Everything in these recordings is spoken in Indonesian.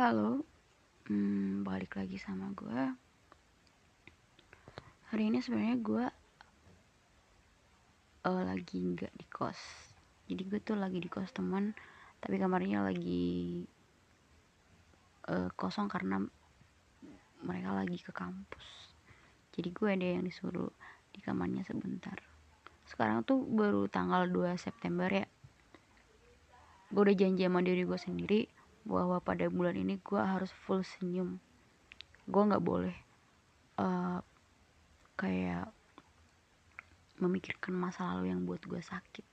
Halo, hmm, balik lagi sama gue. Hari ini sebenarnya gue uh, lagi nggak di kos. Jadi gue tuh lagi di kos teman, tapi kamarnya lagi uh, kosong karena mereka lagi ke kampus. Jadi gue ada yang disuruh di kamarnya sebentar. Sekarang tuh baru tanggal 2 September ya. Gue udah janji sama diri gue sendiri bahwa pada bulan ini gue harus full senyum. Gue nggak boleh uh, kayak memikirkan masa lalu yang buat gue sakit.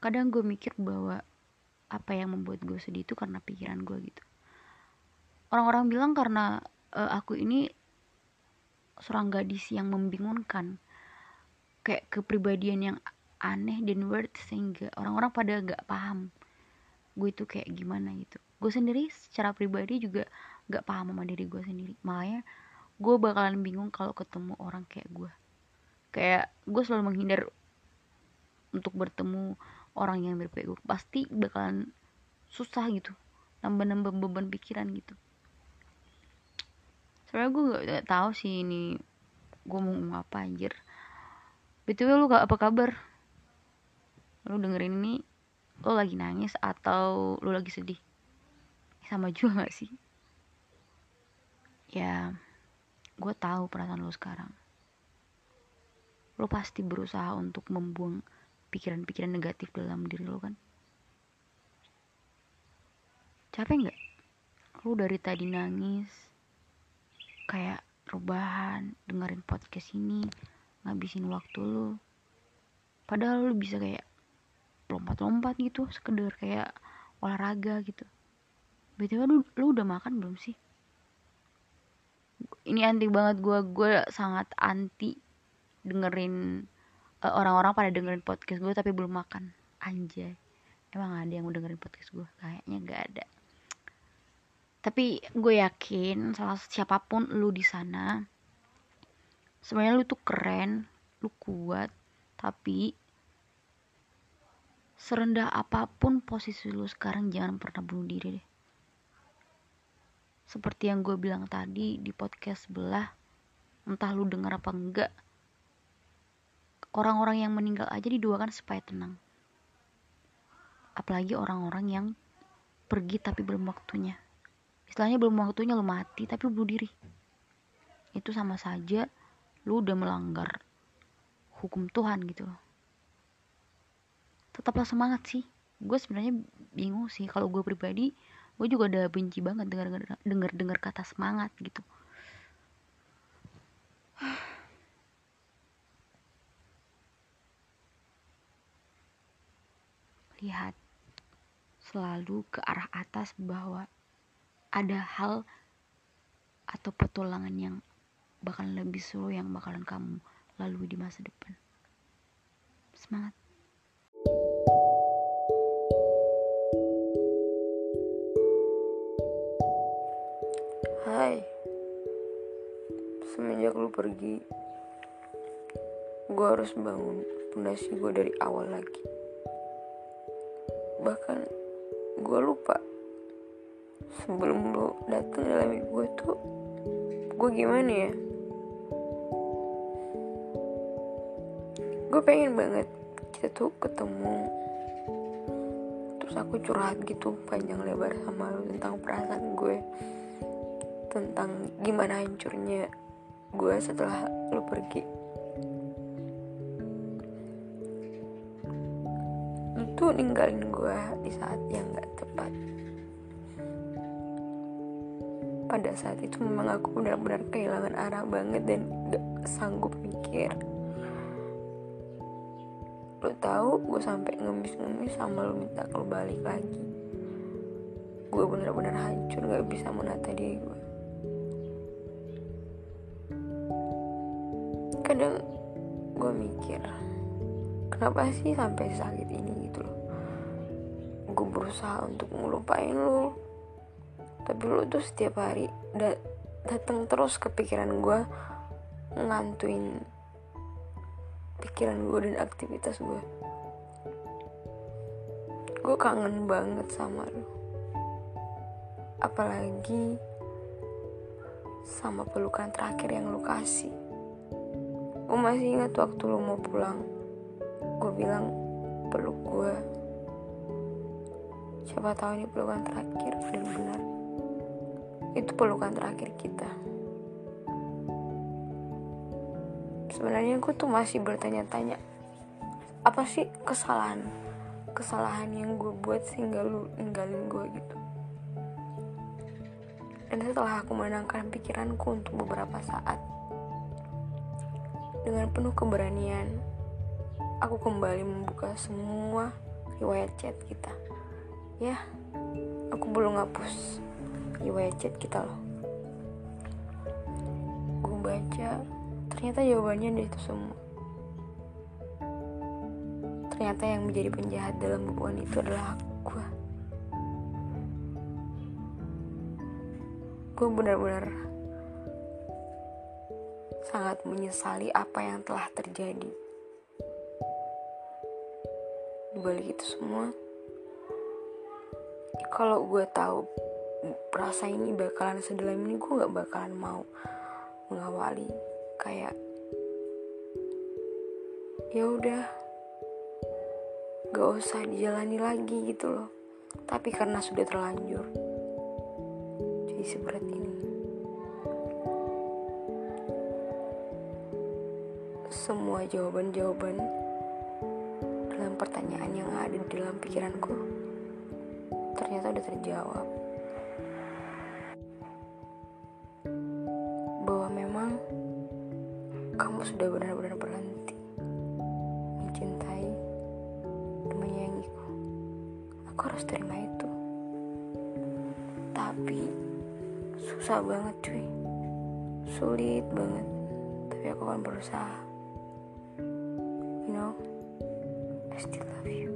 Kadang gue mikir bahwa apa yang membuat gue sedih itu karena pikiran gue gitu. Orang-orang bilang karena uh, aku ini seorang gadis yang membingungkan. Kayak kepribadian yang aneh dan weird sehingga orang-orang pada gak paham gue itu kayak gimana gitu. Gue sendiri secara pribadi juga gak paham sama diri gue sendiri. Makanya gue bakalan bingung kalau ketemu orang kayak gue. Kayak gue selalu menghindar untuk bertemu orang yang berbeda gue. Pasti bakalan susah gitu. Nambah-nambah beban pikiran gitu. Sebenarnya gue gak, gak tahu sih ini gue mau ngomong apa anjir. Btw lu gak apa kabar? Lu dengerin ini lo lagi nangis atau lo lagi sedih? Sama juga gak sih? Ya gue tahu perasaan lo sekarang. Lo pasti berusaha untuk membuang pikiran-pikiran negatif dalam diri lo kan? Capek nggak? Lo dari tadi nangis kayak rebahan dengerin podcast ini ngabisin waktu lo. Padahal lo bisa kayak lompat-lompat gitu sekedar kayak olahraga gitu. Btw lu, lu udah makan belum sih? Ini anti banget gue gue sangat anti dengerin uh, orang-orang pada dengerin podcast gue tapi belum makan. Anjay. Emang ada yang mau dengerin podcast gue kayaknya gak ada. Tapi gue yakin salah siapa pun lu di sana sebenarnya lu tuh keren lu kuat tapi serendah apa pun posisi lu sekarang jangan pernah bunuh diri deh. Seperti yang gue bilang tadi di podcast sebelah entah lu denger apa enggak orang-orang yang meninggal aja didoakan supaya tenang. Apalagi orang-orang yang pergi tapi belum waktunya. Istilahnya belum waktunya lu mati tapi lu bunuh diri. Itu sama saja lu udah melanggar hukum Tuhan gitu loh tetaplah semangat sih. Gue sebenarnya bingung sih kalau gue pribadi gue juga udah benci banget dengar dengar dengar kata semangat gitu. Lihat selalu ke arah atas bahwa ada hal atau petualangan yang bakalan lebih seru yang bakalan kamu lalui di masa depan. Semangat pergi Gue harus bangun pondasi gue dari awal lagi. Bahkan gue lupa Sebelum lu datang dalam hidup gue tuh Gue gimana ya? Gue pengen banget kita tuh ketemu. Terus aku curhat gitu panjang lebar sama lu tentang perasaan gue tentang gimana hancurnya gue setelah lo pergi. Itu ninggalin gue di saat yang gak tepat. Pada saat itu memang aku benar-benar kehilangan arah banget dan gak sanggup mikir. Lo tahu gue sampai ngemis-ngemis sama lo minta lo balik lagi. Gue benar-benar hancur gak bisa menata diri gue kadang gue mikir kenapa sih sampai sakit ini gitu loh? Gue berusaha untuk ngelupain lo tapi lo tuh setiap hari da datang terus ke pikiran gue ngantuin pikiran gue dan aktivitas gue gue kangen banget sama lo apalagi sama pelukan terakhir yang lu kasih gue masih ingat waktu lu mau pulang. Gue bilang peluk gue siapa tahu ini pelukan terakhir dan benar itu pelukan terakhir kita. Sebenarnya gue tuh masih bertanya-tanya apa sih kesalahan? Kesalahan yang gue buat sehingga lu ninggalin gue gitu. Dan setelah aku menenangkan pikiranku untuk beberapa saat dengan penuh keberanian aku kembali membuka semua riwayat chat kita. Ya aku belum ngapus riwayat chat kita loh. Gue baca ternyata jawabannya dari itu semua. Ternyata yang menjadi penjahat dalam hubungan itu adalah gue gue benar-benar sangat menyesali apa yang telah terjadi. Di balik itu semua kalau gue tahu rasa ini bakalan sedalam ini gue gak bakalan mau mengawali. Kayak ya udah gak usah dijalani lagi gitu loh. Tapi karena sudah terlanjur jadi seberat ini semua jawaban-jawaban dalam pertanyaan yang ada di dalam pikiranku ternyata udah terjawab. Bahwa memang kamu sudah benar-benar berhenti mencintai dan menyayangiku. Aku harus terima itu. Tapi susah banget cuy. Sulit banget. Tapi aku akan berusaha know I still love you